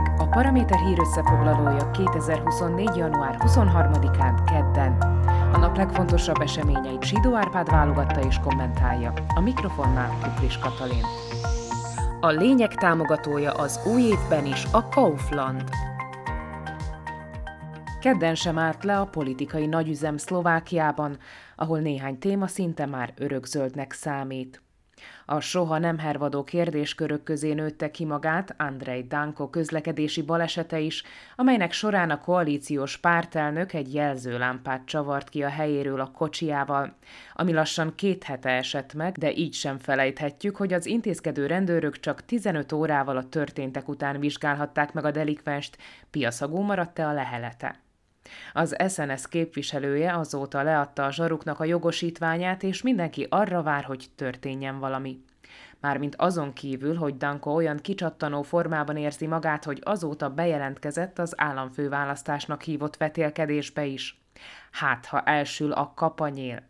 Hírek, a Paraméter hír összefoglalója 2024. január 23-án kedden. A nap legfontosabb eseményeit Sidó Árpád válogatta és kommentálja. A mikrofonnál Kuplis Katalin. A lényeg támogatója az új évben is a Kaufland. Kedden sem állt le a politikai nagyüzem Szlovákiában, ahol néhány téma szinte már örökzöldnek számít. A soha nem hervadó kérdéskörök közé nőtte ki magát Andrei Danko közlekedési balesete is, amelynek során a koalíciós pártelnök egy jelzőlámpát csavart ki a helyéről a kocsiával, ami lassan két hete esett meg, de így sem felejthetjük, hogy az intézkedő rendőrök csak 15 órával a történtek után vizsgálhatták meg a delikvenst, piaszagú maradt-e a lehelete. Az SNS képviselője azóta leadta a zsaruknak a jogosítványát, és mindenki arra vár, hogy történjen valami. Mármint azon kívül, hogy Danko olyan kicsattanó formában érzi magát, hogy azóta bejelentkezett az államfőválasztásnak hívott vetélkedésbe is. Hát, ha elsül a kapanyél.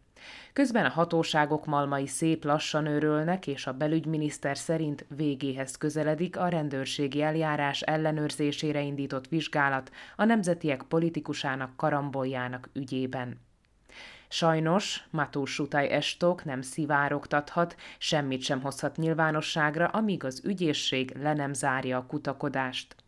Közben a hatóságok malmai szép lassan őrölnek, és a belügyminiszter szerint végéhez közeledik a rendőrségi eljárás ellenőrzésére indított vizsgálat a nemzetiek politikusának karamboljának ügyében. Sajnos Matús Sutaj Estok nem szivárogtathat, semmit sem hozhat nyilvánosságra, amíg az ügyészség le nem zárja a kutakodást.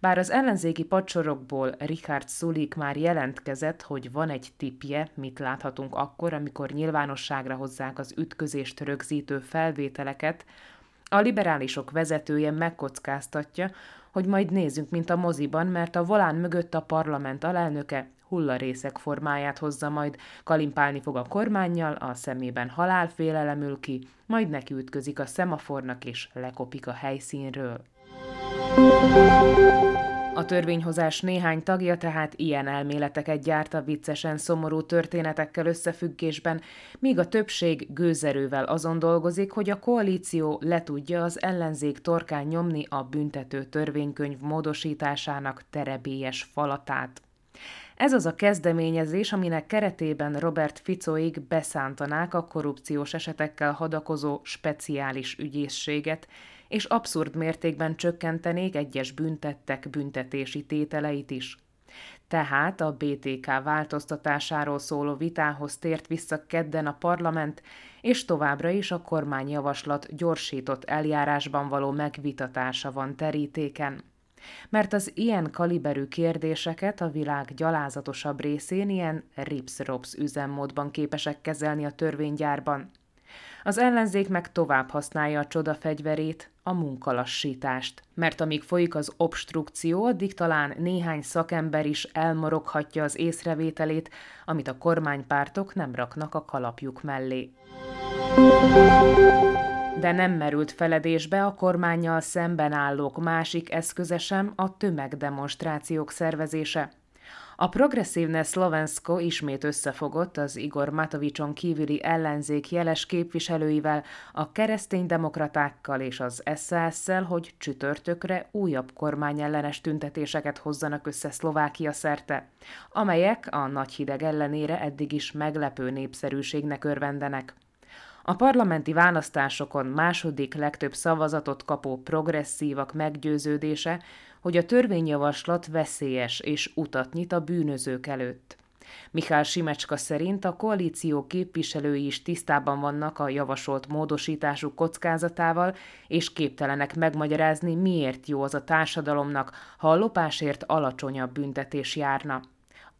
Bár az ellenzéki padsorokból Richard Sulik már jelentkezett, hogy van egy tipje, mit láthatunk akkor, amikor nyilvánosságra hozzák az ütközést rögzítő felvételeket, a liberálisok vezetője megkockáztatja, hogy majd nézzünk, mint a moziban, mert a volán mögött a parlament alelnöke hullarészek formáját hozza majd, kalimpálni fog a kormányjal, a szemében halálfélelem ül ki, majd nekiütközik a szemafornak és lekopik a helyszínről. A törvényhozás néhány tagja tehát ilyen elméleteket gyárt a viccesen szomorú történetekkel összefüggésben, míg a többség gőzerővel azon dolgozik, hogy a koalíció le tudja az ellenzék torkán nyomni a büntető törvénykönyv módosításának terebélyes falatát. Ez az a kezdeményezés, aminek keretében Robert Ficoig beszántanák a korrupciós esetekkel hadakozó speciális ügyészséget, és abszurd mértékben csökkentenék egyes büntettek büntetési tételeit is. Tehát a BTK változtatásáról szóló vitához tért vissza kedden a parlament, és továbbra is a kormányjavaslat gyorsított eljárásban való megvitatása van terítéken. Mert az ilyen kaliberű kérdéseket a világ gyalázatosabb részén ilyen rips-rops üzemmódban képesek kezelni a törvénygyárban. Az ellenzék meg tovább használja a csoda fegyverét, a munkalassítást. Mert amíg folyik az obstrukció, addig talán néhány szakember is elmoroghatja az észrevételét, amit a kormánypártok nem raknak a kalapjuk mellé. De nem merült feledésbe a kormányjal szemben állók másik eszköze sem a tömegdemonstrációk szervezése. A progresszívne Slovensko ismét összefogott az Igor Matovicson kívüli ellenzék jeles képviselőivel, a kereszténydemokratákkal és az SAS-szel, hogy csütörtökre újabb kormányellenes tüntetéseket hozzanak össze Szlovákia szerte, amelyek a nagy hideg ellenére eddig is meglepő népszerűségnek örvendenek. A parlamenti választásokon második legtöbb szavazatot kapó progresszívak meggyőződése, hogy a törvényjavaslat veszélyes és utat nyit a bűnözők előtt. Mihály Simecska szerint a koalíció képviselői is tisztában vannak a javasolt módosítású kockázatával, és képtelenek megmagyarázni, miért jó az a társadalomnak, ha a lopásért alacsonyabb büntetés járna.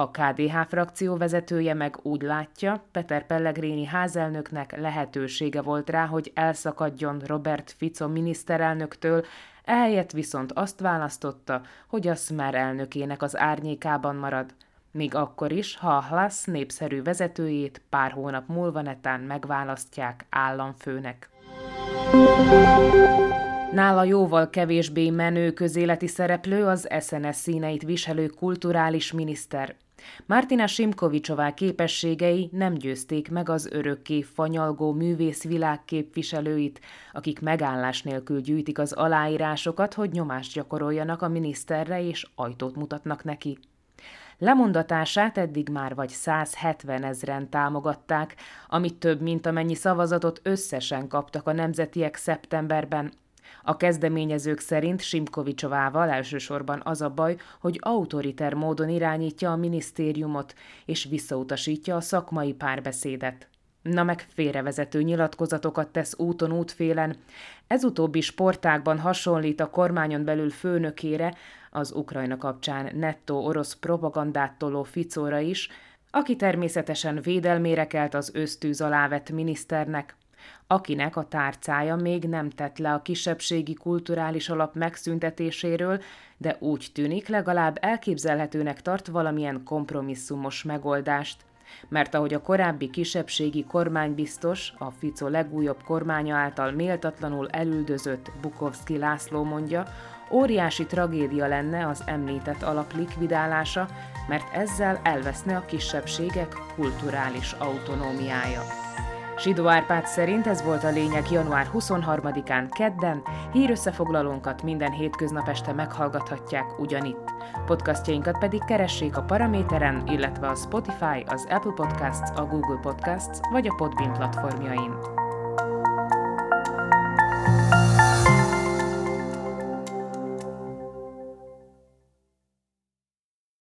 A KDH frakció vezetője meg úgy látja, Peter Pellegrini házelnöknek lehetősége volt rá, hogy elszakadjon Robert Fico miniszterelnöktől, Ehelyett viszont azt választotta, hogy a Smer elnökének az árnyékában marad, még akkor is, ha a Hlasz népszerű vezetőjét pár hónap múlva netán megválasztják államfőnek. Nála jóval kevésbé menő közéleti szereplő az SNS színeit viselő kulturális miniszter. Martina Simkovicsová képességei nem győzték meg az örökké fanyalgó művész világ képviselőit, akik megállás nélkül gyűjtik az aláírásokat, hogy nyomást gyakoroljanak a miniszterre és ajtót mutatnak neki. Lemondatását eddig már vagy 170 ezren támogatták, amit több, mint amennyi szavazatot összesen kaptak a nemzetiek szeptemberben, A kezdeményezők szerint Simkovicsovával elsősorban az a baj, hogy autoriter módon irányítja a minisztériumot, és visszautasítja a szakmai párbeszédet. Na meg félrevezető nyilatkozatokat tesz úton útfélen. Ez utóbbi sportákban hasonlít a kormányon belül főnökére, az Ukrajna kapcsán nettó orosz propagandát toló Ficóra is, aki természetesen védelmére kelt az ösztűz alá vett miniszternek, akinek a tárcája még nem tett le a kisebbségi kulturális alap megszüntetéséről, de úgy tűnik legalább elképzelhetőnek tart valamilyen kompromisszumos megoldást. Mert ahogy a korábbi kisebbségi kormánybiztos, a Fico legújabb kormánya által méltatlanul elüldözött Bukovszki László mondja, óriási tragédia lenne az említett alap likvidálása, mert ezzel elveszne a kisebbségek kulturális autonómiája. Sidó Árpád szerint ez volt a lényeg január 23-án kedden, hírösszefoglalónkat minden hétköznap este meghallgathatják ugyanitt. Podcastjainkat pedig keressék a Paraméteren, illetve a Spotify, az Apple Podcasts, a Google Podcasts vagy a Podbean platformjain.